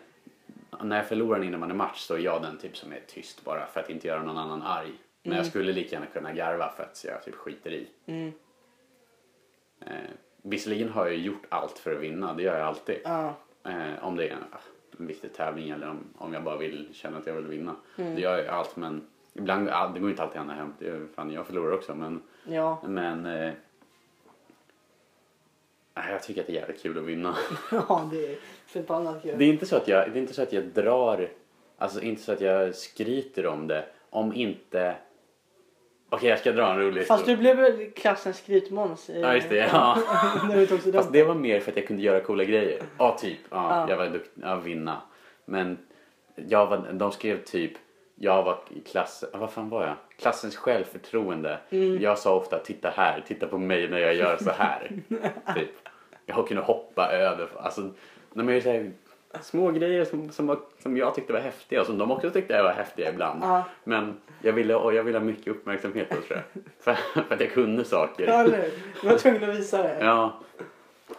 när jag förlorar en innebandymatch så är jag den typ som är tyst bara för att inte göra någon annan arg. Men jag skulle lika gärna kunna garva för att jag typ skiter i.
Mm.
Eh, visserligen har jag gjort allt för att vinna, det gör jag alltid.
Ja.
Eh, om det är en, en viktig tävling eller om, om jag bara vill känna att jag vill vinna.
Mm.
Det gör jag allt men ibland, ja, det går inte alltid ända hem. Det är, fan, jag förlorar också men
Ja.
men eh, nej, jag tycker att det är jävligt kul att vinna.
ja, det är förbannat kul.
Det är inte så att jag, det är inte så att jag drar, alltså inte så att jag skryter om det om inte Okej, jag ska dra en rolig
Fast du blev väl klassens skrytmåns? i-
Ja, just det. Ja. Fast det var mer för att jag kunde göra coola grejer. Ja, typ. Ja,
Ja.
Jag var duktig. Ja, vinna. Men jag var, de skrev typ, jag var i klass, vad fan var jag? Klassens självförtroende.
Mm.
Jag sa ofta, titta här, titta på mig när jag gör så här. typ. Jag kunde hoppa över, alltså, när man gör så här, små grejer som, som, var, som jag tyckte var häftiga och som de också tyckte var häftiga ibland.
Ja.
Men jag ville, och jag ville ha mycket uppmärksamhet tror jag. För, för att jag kunde saker.
Ja, eller? Du var tvungen att visa det.
Ja.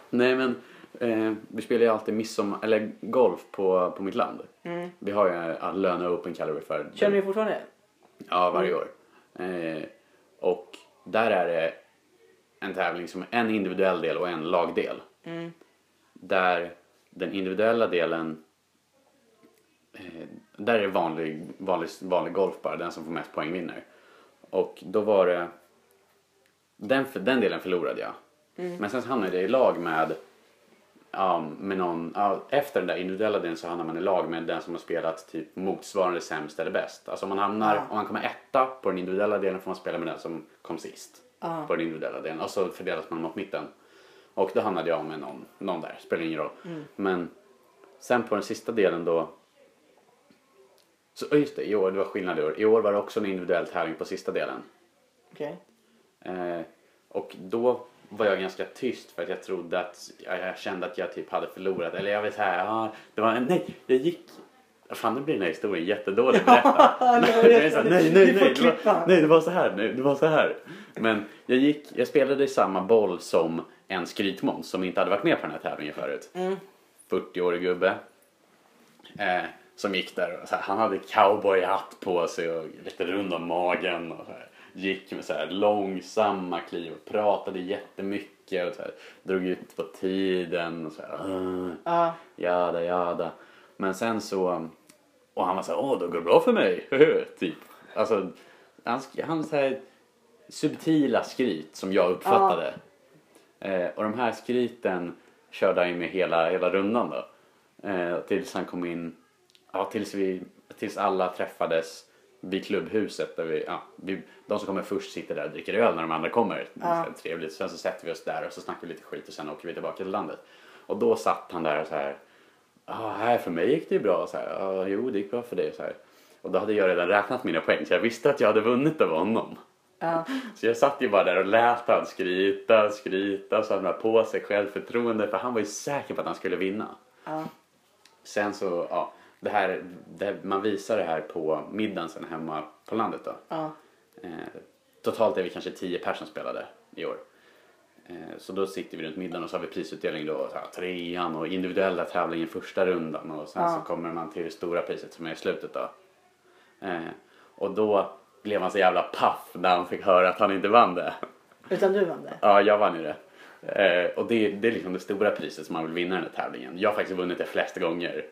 Nej men eh, vi spelar ju alltid midsommar, eller golf på, på mitt land.
Mm.
Vi har ju ja, Löna Open kallar vi det för.
Kör ni fortfarande?
Ja, varje år. Eh, och där är det en tävling som är en individuell del och en lagdel.
Mm.
Där den individuella delen eh, där är det vanlig, vanlig, vanlig golf bara, den som får mest poäng vinner. Och då var det den, den delen förlorade jag. Men sen hamnade jag i lag med, ja, med någon, ja, efter den där individuella delen så hamnar man i lag med den som har spelat typ motsvarande sämst eller bäst. Alltså om man hamnar,
Ja.
om man kommer etta på den individuella delen får man spela med den som kom sist.
Ja.
På den individuella delen och så fördelas man mot mitten. Och då hamnade jag med någon, någon där, spelar ingen roll. Men sen på den sista delen då så just det, i år, det var skillnad i år. I år var det också en individuell tävling på sista delen.
Okej.
Eh, och då var jag ganska tyst för att jag trodde att jag, kände att jag typ hade förlorat. Eller jag vet här, ja, det var nej, jag gick. Fan nu blir den här historien jättedålig berättad. nej, nej,
får
nej, det var, nej, det var så här, nej, det var så här. Men jag gick, jag spelade i samma boll som en skrytmåns som inte hade varit med på den här tävlingen förut.
Mm.
40-årig gubbe. Eh, som gick där och här, han hade cowboyhatt på sig och lite rund om magen. Och så här, gick med så här långsamma kliv och pratade jättemycket och så här, drog ut på tiden och så här, "Åh,
Ja.
jada jada. Men sen så, och han var så här, åh då går det bra för mig, typ. Alltså, han, han så här subtila skryt som jag uppfattade. Eh, och de här skryten körde han ju med hela, hela rundan då. Eh, tills han kom in, ja tills vi, tills alla träffades vid klubbhuset där vi, ja, vi, de som kommer först sitter där och dricker öl när de andra kommer. Är så trevligt. Sen så sätter vi oss där och så snackar vi lite skit och sen åker vi tillbaka till landet. Och då satt han där och så här, ja här för mig gick det ju bra. Så här, ja jo det gick bra för dig. Så här. Och då hade jag redan räknat mina poäng så jag visste att jag hade vunnit över honom.
Ja.
Så jag satt ju bara där och lät han skryta, skryta, samla på sig självförtroende för han var ju säker på att han skulle vinna.
Ja.
Sen så, ja, det här, det, man visar det här på middagen sen hemma på landet då.
Ja.
Eh, totalt är vi kanske 10 personer som spelade i år. Eh, så då sitter vi runt middagen och så har vi prisutdelning då, så här, trean och individuella tävlingen första rundan och sen så kommer man till det stora priset som är i slutet då. Eh, och då blev han så jävla paff när han fick höra att han inte vann det.
Utan du vann det?
Ja, jag vann ju det. Eh, och det, det är liksom det stora priset som man vill vinna i den här tävlingen. Jag har faktiskt vunnit det flesta gånger.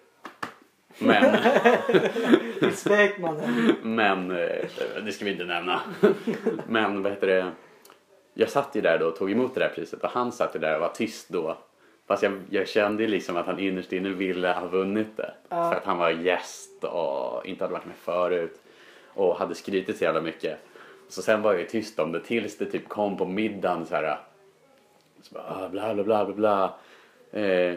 Men,
Respekt mannen.
men eh, det ska vi inte nämna. Men vad heter det? Jag satt ju där då och tog emot det där priset och han satt ju där och var tyst då. Fast jag, jag kände ju liksom att han innerst inne ville ha vunnit det.
Ja.
För att han var gäst och inte hade varit med förut. Och hade skrytit så jävla mycket. Så sen var jag tyst om det tills det typ kom på middagen så här. Så bara, ah, bla bla bla bla bla. Eh,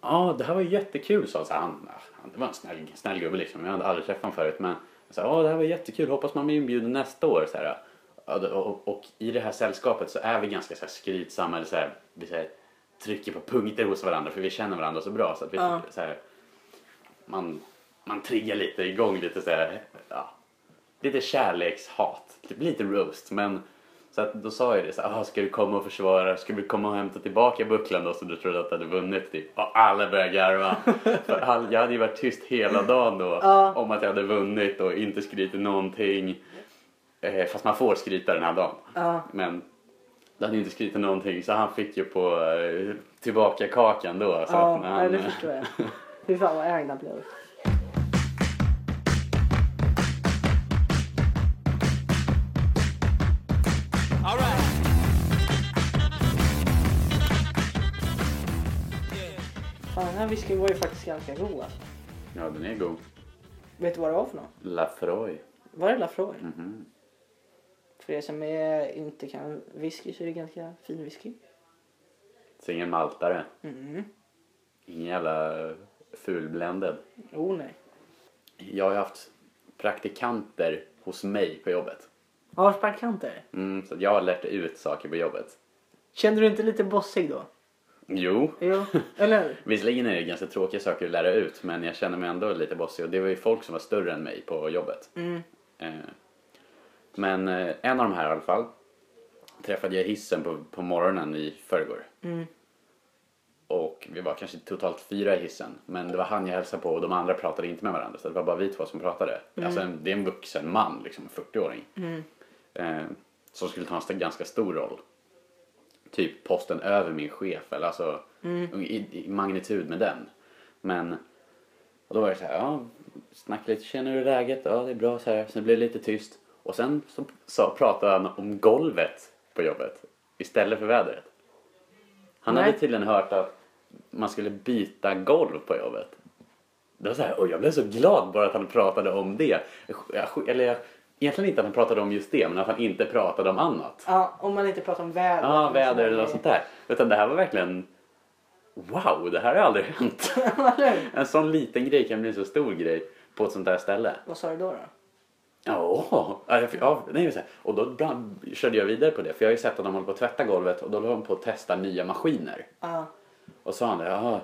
Ja, det här var jättekul sa han. han. han det var en snäll, snäll gubbe liksom. Jag hade aldrig träffat honom förut. Men jag sa, ja det här var jättekul. Hoppas man blir inbjuden nästa år. Så här. Och, och, och i det här sällskapet så är vi ganska så här, skrytsamma. Eller så här, vi så här, trycker på punkter hos varandra för vi känner varandra så bra. Så att vi
Ja.
så här, man, man triggar lite igång lite så här, ja, lite kärlekshat. Typ lite roast. Men så att då sa jag det så här, "Ah, ska du komma och försvara, ska vi komma och hämta tillbaka bucklan då så du trodde att du hade vunnit typ. Och alla började garva. För all, jag hade ju varit tyst hela dagen då
Ja.
om att jag hade vunnit och inte skrytit någonting. Eh, fast man får skryta den här dagen.
Ja.
Men det hade inte skrytit någonting så han fick ju på eh, tillbaka kakan då. Så
Ja,
att han,
det
eh,
förstår jag. Fy fan vad ägda blev. Fan, den här whiskyn var ju faktiskt ganska god alltså.
Ja, den är god.
Vet du vad det var för något?
Lafroy.
Var det Lafroy?
Mhm.
För er som är, inte kan whisky så är det ganska fin whisky.
Så ingen maltare.
Mm.
Ingen jävla fulbländad.
Oh nej.
Jag har haft praktikanter hos mig på jobbet.
Ja, sparkanter.
Mm, så jag har lärt ut saker på jobbet.
Kände du inte lite bossig då?
Jo,
Jo, eller hur?
visserligen är det ganska tråkiga saker att lära ut men jag känner mig ändå lite bossig och det var ju folk som var större än mig på jobbet.
Mm.
Eh, Men eh, en av de här i alla fall träffade jag hissen på, på morgonen i förrgår.
Mm.
Och vi var kanske totalt fyra i hissen. Men det var han jag hälsade på och de andra pratade inte med varandra. Så det var bara vi två som pratade. Alltså en, det är en vuxen man, liksom en 40-åring.
Mm.
Eh, som skulle ta en ganska stor roll. Typ posten över min chef. Eller alltså i, i magnitud med den. Men och då var det så här, ja, snacka lite, känner du läget? Ja, det är bra så här. Sen blev det lite tyst. Och sen så, så pratade han om golvet på jobbet istället för vädret. Han
Nej.
hade tydligen hört att man skulle byta golv på jobbet. Det var så här, och jag blev så glad bara att han pratade om det. Jag- Eller jag- egentligen inte att han pratade om just det, men att han inte pratade om annat.
Ja, om man inte pratar om väder.
Ja, väder eller något sånt där. Utan det här var verkligen Wow, det här har aldrig hänt. En sån liten grej kan bli en så stor grej på ett sånt där ställe.
Vad sa du då? då?
Ja, ja, nej, och då körde jag vidare på det. För jag har ju sett att de håller på att tvätta golvet och då håller de på att testa nya maskiner.
Ja.
Och sa han det, ja,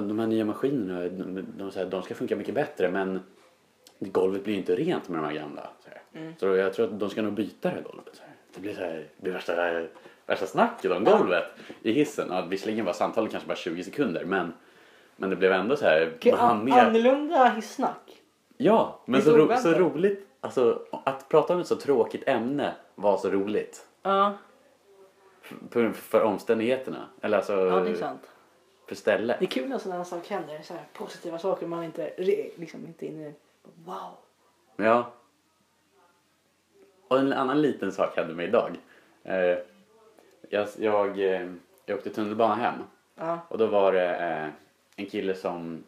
de här nya maskinerna, de, de, de ska funka mycket bättre men golvet blir ju inte rent med de här gamla. Så, här. så jag tror att de ska nog byta det här golvet. Så. Det blir, så här, det blir värsta, värsta snacket om golvet i hissen. Ja, visserligen var samtalet kanske bara 20 sekunder men, men det blev ändå så här.
An-
med?
annorlunda hissnack.
Ja, men så, ro, så roligt. Alltså att prata om ett så tråkigt ämne var så roligt.
Ja,
För, för omständigheterna. Eller alltså
ja det är sant.
för stället.
Det är kul när sådana saker händer. Så här positiva saker man inte liksom inte inne i. Wow.
Ja. Och en annan liten sak hände mig idag. Eh, jag, jag, eh, jag åkte tunnelbana hem
Ja.
och då var det eh, en kille som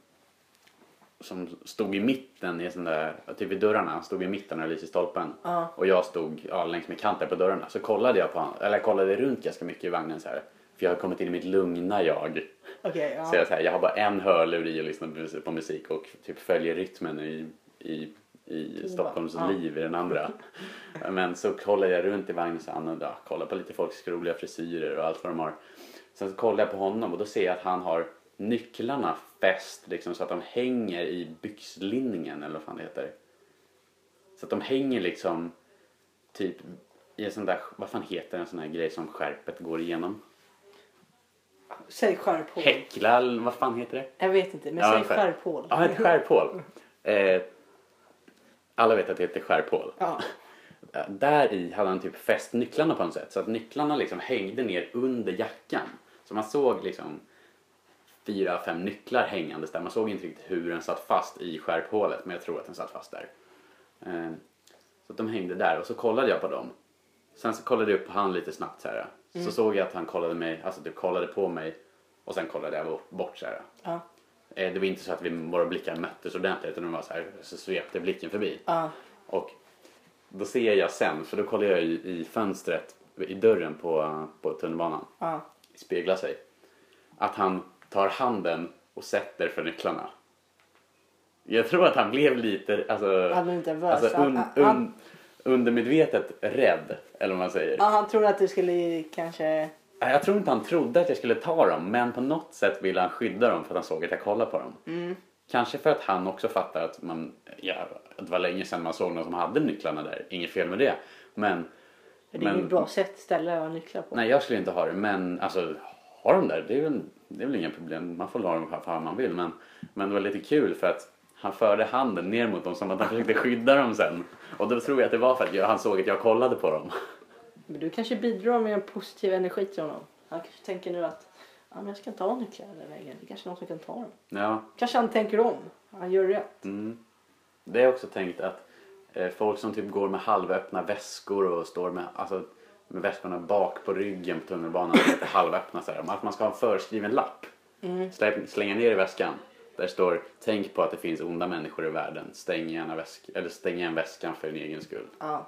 som stod i mitten i sån där, typ vid dörrarna, han stod i mitten och lyste i stolpen.
Ja.
Och jag stod ja, längs med kanten på dörrarna. Så kollade jag på han, eller jag kollade runt ganska mycket i vagnen så här. För jag har kommit in i mitt lugna jag. Så
ja.
jag, så här, jag har bara en hörlur i och lyssnar på musik och typ följer rytmen i, i, i Stockholms
Ja.
liv i den andra. Men så kollar jag runt i vagnen han, ja, kollar på lite folks roliga frisyrer och allt vad de har. Sen så kollar jag på honom och då ser jag att han har nycklarna fäst liksom så att de hänger i byxlinningen eller vad fan det heter. Så att de hänger liksom typ i en sån där, vad fan heter en sån här grej som skärpet går igenom?
Säg skärphål.
Häckla, vad fan heter det?
Jag vet inte, men
Ja,
säg
skär-
skärphål.
Ja, ett skärphål. Eh, alla vet att det heter skärphål.
Ja.
Där i hade han typ fäst nycklarna på något sätt. Så att nycklarna liksom hängde ner under jackan. Så man såg liksom fyra, fem nycklar hängandes där. Man såg inte riktigt hur den satt fast i skärphålet. Men jag tror att den satt fast där. Eh, så att de hängde där och så kollade jag på dem. Sen så kollade jag upp på han lite snabbt så här. Så såg jag att han kollade mig, alltså typ kollade på mig. Och sen kollade jag bort så här.
Ja.
Eh, Det var inte så att vi, våra blickar möttes ordentligt utan de var så här, så svepte blicken förbi.
Ja.
Och då ser jag sen, för då kollar jag i, i fönstret i dörren på, på tunnelbanan,
Ja.
speglar sig, att han tar handen och sätter för nycklarna. Jag tror att han blev lite, alltså,
Han blev lite nervös.
alltså un, un,
han-
undermedvetet rädd, eller vad man säger.
Ja, han trodde att du skulle kanske...
Jag tror inte han trodde att jag skulle ta dem men på något sätt ville han skydda dem för att han såg att jag kollade på dem.
Mm.
Kanske för att han också fattar att, man, ja, att det var länge sedan man såg någon som hade nycklarna där. Inget fel med det. Men,
Det är
Men-
ju ett bra sätt ställe att ha nycklar på.
nej jag skulle inte ha det. Men alltså, ha dem där, det är väl, det är väl inga problem. Man får ha dem för vad man vill. Men, men det var lite kul för att han förde handen ner mot dem som att han försökte skydda dem sen. Och då tror jag att det var för att jag, han såg att jag kollade på dem.
Men du kanske bidrar med en positiv energi till honom. Han kanske tänker nu att ja, men jag ska inte ha nycklar den vägen. Det kanske är någon som kan ta dem.
Ja,
Kanske han tänker om. Han gör rätt.
Mm. Det har jag också tänkt att eh, folk som typ går med halvöppna väskor och står med, alltså, med väskorna bak på ryggen på tunnelbanan, lite halvöppna så här, att man ska ha en förskriven lapp.
Mm.
Slä, slänga ner i väskan. Där står tänk på att det finns onda människor i världen. Stäng gärna väsk, eller stäng igen väskan för din egen skull.
Ja.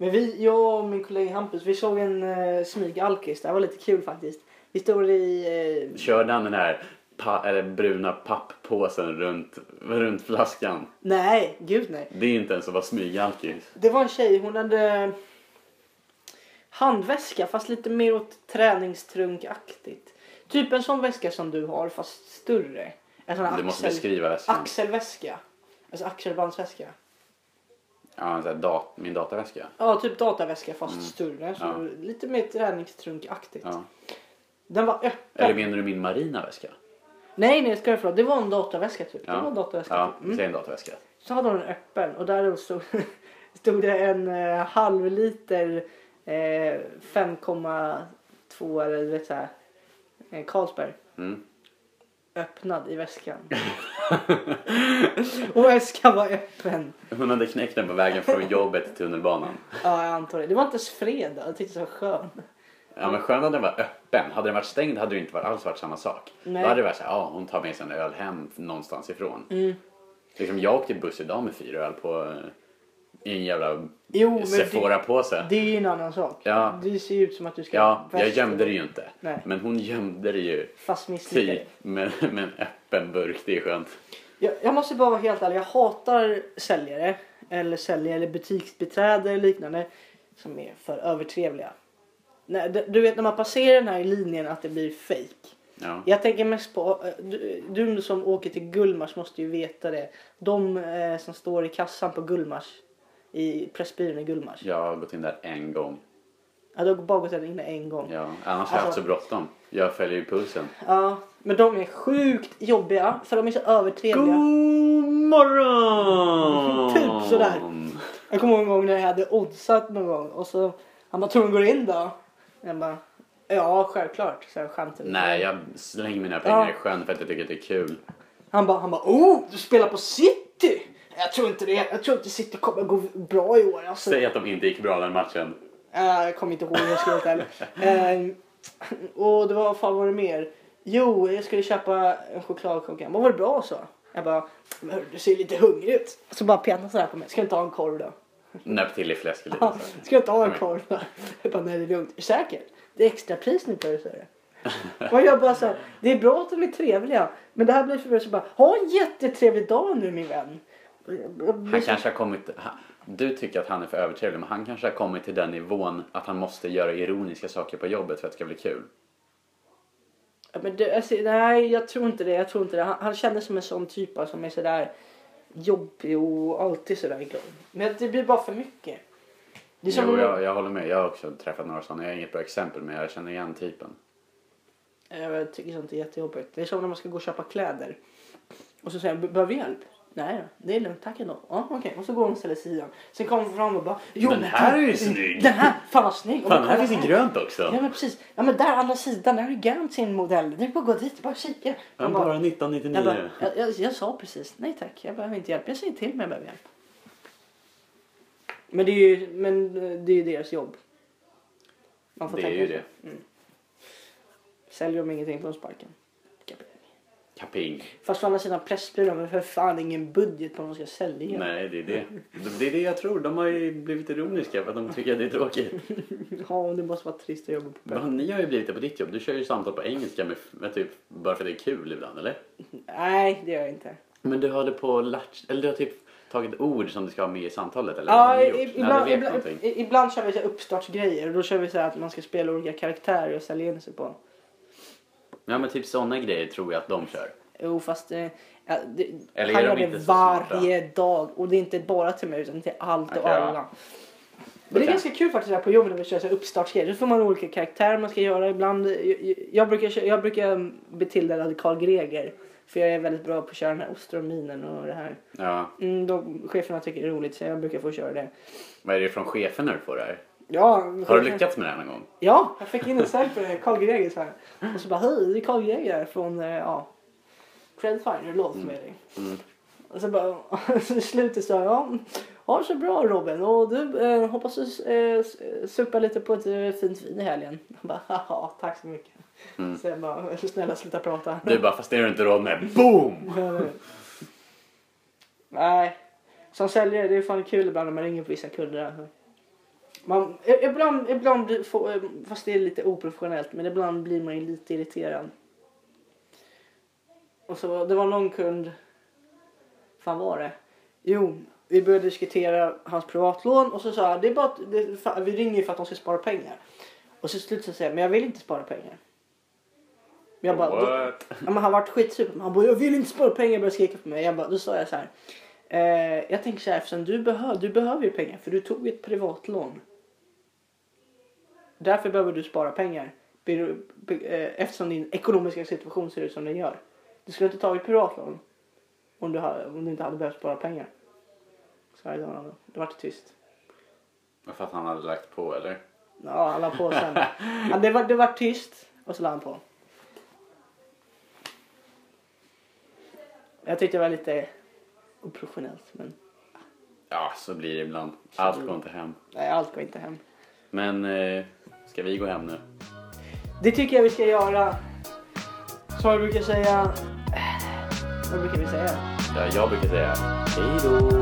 Men vi, jag och min kollega Hampus, vi såg en uh, smygalkis. Det här var lite kul faktiskt. Vi stod i... Uh,
Körde han den här pa, eller bruna papppåsen runt, runt flaskan?
nej, gud nej.
Det är inte ens att vara smygalkis.
Det var en tjej, hon hade handväska fast lite mer åt träningstrunkaktigt. Typ en sån väska som du har fast större. En sån
Du måste
axel,
beskriva väskan.
axelväska. Alltså axelbandsväska.
Ja, en sån här dat, min dataväska.
Ja, typ dataväska fast större. Så
Ja.
Lite mer träningstrunkaktigt.
Ja.
Den var öppen.
Eller menar du min marina väska?
Nej, nej, ska jag förlåt. Det var en dataväska typ. Det var en dataväska.
Ja,
typ.
vi
Mm.
säger en dataväska.
Så hade hon den öppen och där stod, stod det en eh, halv liter eh, 5,2 eller du vet så här, eh, Carlsberg
Mm.
Öppnad i väskan. och väskan var öppen.
Hon hade knäckt den på vägen från jobbet till tunnelbanan.
Ja, jag antar det. Det var inte ens fredag. Jag tyckte det var skön.
Ja men skönt att den var öppen. Hade den varit stängd hade det inte alls varit samma sak.
Nej.
Då hade det varit såhär, ja hon tar med sig en öl hem någonstans ifrån.
Mm.
Liksom jag åkte buss idag med fyra öl på eh, i en jävla
Jo, men det,
Sephora-påse.
det är ju en annan sak.
Ja.
Det ser ju ut som att du ska...
Ja, jag gömde det ju inte.
Nej.
Men hon gömde det ju
Fast misslyckad.
typ med, med en öppen burk. Det är skönt.
Jag, jag måste bara vara helt ärlig. Jag hatar säljare eller säljare eller butiksbiträde eller liknande som är för övertrevliga. Nej, du- du vet när man passerar den här linjen att det blir fake.
Ja.
Jag tänker mest på, eh, du, du som åker till Gullmars måste ju veta det. De eh, som står i kassan på Gullmars, i Pressbyrån i Gullmars.
Jag har gått in där en gång.
Ja, du har bara gått in en gång.
Ja, annars har jag haft
Alltså-
så bråttom. Jag följer ju pulsen.
Ja, men de är sjukt jobbiga för de är så övertrevliga.
morgon!
Typ sådär. Jag kommer ihåg en gång när jag hade oddsat någon gång och så han bara tror du går in då? Jag bara ja självklart så jag skämtade.
Nej, jag slänger mina pengar
Ja.
i sjön för att jag tycker att det är kul.
Han bara han bara oh du spelar på City. Jag tror inte det. Jag tror inte City kommer gå bra i år. Alltså,
Säg att de inte gick bra den matchen.
äh, jag kommer inte ihåg hur jag helt ärlig. Ehm, Och det var fan var det mer? Jo, jag skulle köpa en chokladkaka. Vad var det bra så? Jag bara, "Men du ser lite hungrig ut. Så bara petade sådär på mig. Ska du inte ha en korv då?
Nöp till i fläsket lite.
Ja, ska jag ta en
Kom
korv då? Jag bara, nej det är lugnt. Är du säker? Det är extra pris nu på det, säger Och jag bara så här, det är bra att de är trevliga. Men det här blir för mig så bara, ha en jättetrevlig dag nu min vän.
Han kanske har kommit... Du tycker att han är för övertrevlig men han kanske har kommit till den nivån att han måste göra ironiska saker på jobbet för att det ska bli kul.
Ja, Men det, alltså, nej, jag tror inte det. Jag tror inte det. Han, han kändes som en sån typ alltså, som är sådär jobbig och alltid sådär glad. Men det blir bara för mycket. Det
Jo, jag, jag håller med. Jag har också träffat några sådana. Jag är inget bra exempel men jag känner igen typen.
Jag tycker sånt är jättejobbigt. Det är som när man ska gå och köpa kläder. Och så säger han, behöver du hjälp? Nej det är lugnt, tack ändå. Ja, okej. Och så går hon och ställer sidan. Sen kommer hon fram och bara, jo
Den här
du-
är ju snygg.
Den här, fan vad snygg.
Fan, här finns det grönt också.
Ja men precis. Ja men där andra sidan, där är Gant sin modell. Det är bara gå dit, bara kika.
Han
Jag
bara
jag,
1999.
bara, jag, jag, jag sa precis, nej tack, jag behöver inte hjälp. Jag säger till om jag behöver hjälp. Men det är ju, men eh, det är ju deras jobb. Man får
Det är
tänka
ju
så.
det.
Säljer de ingenting från sparken.
Kaping.
Fast å andra sidan Pressbyrån har för fan ingen budget på vad de ska sälja.
Nej, det är det. Det är det jag tror. De har ju blivit ironiska för att de tycker att det är tråkigt.
Ja, det måste vara trist att jobba på Press.
Men ni har ju blivit det på ditt jobb. Du kör ju samtal på engelska med, med typ, bara för att det är kul ibland, eller?
Nej, det gör jag inte.
Men du har det på latch, eller du har typ tagit ord som du ska ha med i samtalet, eller?
Ja, i- ibland, ibland, ibland kör vi så uppstartsgrejer och då kör vi så här att man ska spela olika karaktärer och sälja in sig på.
Ja, men typ sådana grejer tror jag att de kör.
Jo, fast eh, ja, det,
Eller
han
är
gör
de
det
inte så
varje dag och det är inte bara till mig utan till allt och
Okej, ja.
alla. Men det är
Okej.
ganska kul faktiskt här på jobbet när vi kör så här uppstartsgrejer. Då får man olika karaktärer man ska göra. Ibland, jag, jag, brukar, kö- jag brukar bli tilldelad Karl Greger. För jag är väldigt bra på att köra den här ostrominen och det här.
Ja.
Mm, de, cheferna tycker det är roligt så jag brukar få köra det.
Vad är det från chefen när du får det här?
Ja,
Har du lyckats med det här någon gång?
Ja, jag fick in en sälj på det. Karl Greger så här. Och så bara hej, det är Karl Greger från eh, ja, Credfinder, låtförmedling.
Mm.
Och så bara i slutet så ja, ha det så bra Robin och du eh, hoppas du eh, s- supa lite på ett eh, fint vin i helgen. Jag bara haha, tack så mycket.
Mm.
Så jag bara snälla sluta prata.
Du bara, fast det har du inte råd med. Boom!
Nej, som säljare det är fan kul ibland när man ringer på vissa kunder. Man, i- ibland, ibland blir, eh, fast det är lite oprofessionellt, men ibland blir man ju lite irriterad. Och så, det var någon kund, fan var det? Jo, vi började diskutera hans privatlån och så sa jag, det är bara, att- det, vi ringer för att de ska spara pengar. Och så slutade säga, men jag vill inte spara pengar. Jag bara, då? Ja, men han vart skitsuper. Han bara, jag vill inte spara pengar. Började skrika på mig. Jag bara, då sa jag så här. Eh, jag tänker så här, eftersom du, behö du behöver ju pengar för du tog ett privatlån. Därför behöver du spara pengar. Eh, Eftersom din ekonomiska situation ser ut som den gör. Du skulle inte tagit privatlån om du, om du inte hade behövt spara pengar. Så här, det, det vart tyst.
För att han hade lagt på eller?
Ja, han la på sen. Det, var, det var tyst och så la han på. Jag tyckte det var lite oprofessionellt men
Ja, så blir det ibland. Allt går inte hem.
nej, allt går inte hem.
Men eh, ska vi gå hem nu?
Det tycker jag vi ska göra. Som jag brukar säga. Vad brukar vi säga?
Ja, jag brukar säga hej då.